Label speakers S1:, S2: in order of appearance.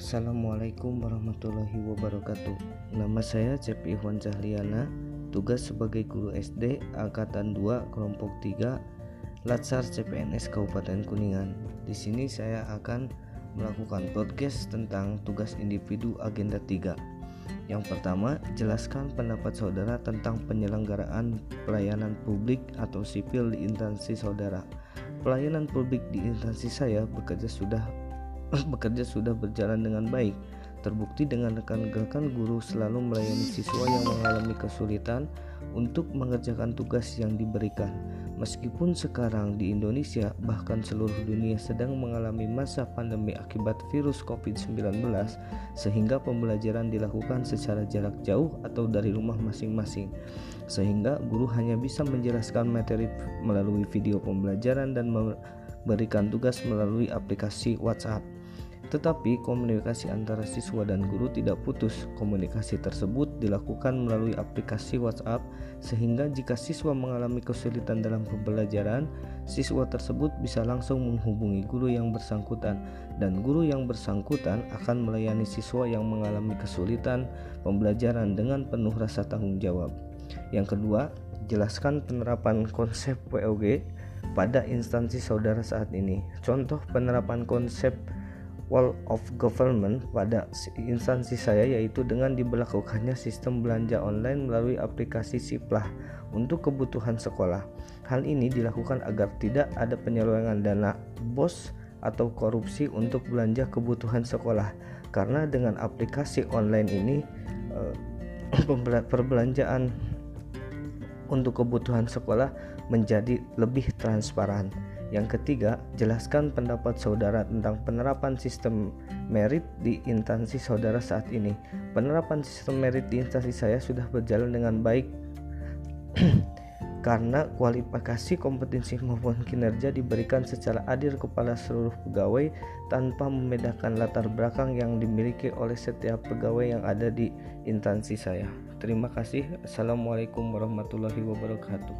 S1: Assalamualaikum warahmatullahi wabarakatuh. Nama saya Cep Iwan Cahliana Tugas sebagai guru SD Angkatan 2 Kelompok 3 Latsar CPNS Kabupaten Kuningan. Di sini saya akan melakukan podcast tentang tugas individu agenda 3 Yang pertama, jelaskan pendapat saudara tentang penyelenggaraan pelayanan publik atau sipil di instansi saudara. Pelayanan publik di instansi saya bekerja sudah bekerja sudah berjalan dengan baik. Terbukti dengan rekan-rekan guru selalu melayani siswa yang mengalami kesulitan untuk mengerjakan tugas yang diberikan. Meskipun sekarang di Indonesia bahkan seluruh dunia sedang mengalami masa pandemi akibat virus COVID-19 sehingga pembelajaran dilakukan secara jarak jauh atau dari rumah masing-masing. Sehingga guru hanya bisa menjelaskan materi melalui video pembelajaran dan memberikan tugas melalui aplikasi WhatsApp. Tetapi komunikasi antara siswa dan guru tidak putus. Komunikasi tersebut dilakukan melalui aplikasi WhatsApp sehingga jika siswa mengalami kesulitan dalam pembelajaran, siswa tersebut bisa langsung menghubungi guru yang bersangkutan dan guru yang bersangkutan akan melayani siswa yang mengalami kesulitan pembelajaran dengan penuh rasa tanggung jawab. Yang kedua, jelaskan penerapan konsep WOG pada instansi saudara saat ini. Contoh penerapan konsep wall of government pada instansi saya yaitu dengan diberlakukannya sistem belanja online melalui aplikasi Siplah untuk kebutuhan sekolah. Hal ini dilakukan agar tidak ada penyelewengan dana BOS atau korupsi untuk belanja kebutuhan sekolah. Karena dengan aplikasi online ini eh, perbelanjaan untuk kebutuhan sekolah menjadi lebih transparan. Yang ketiga, jelaskan pendapat saudara tentang penerapan sistem merit di instansi saudara saat ini. Penerapan sistem merit di instansi saya sudah berjalan dengan baik karena kualifikasi kompetensi maupun kinerja diberikan secara adil kepada seluruh pegawai tanpa membedakan latar belakang yang dimiliki oleh setiap pegawai yang ada di instansi saya. Terima kasih. Assalamualaikum warahmatullahi wabarakatuh.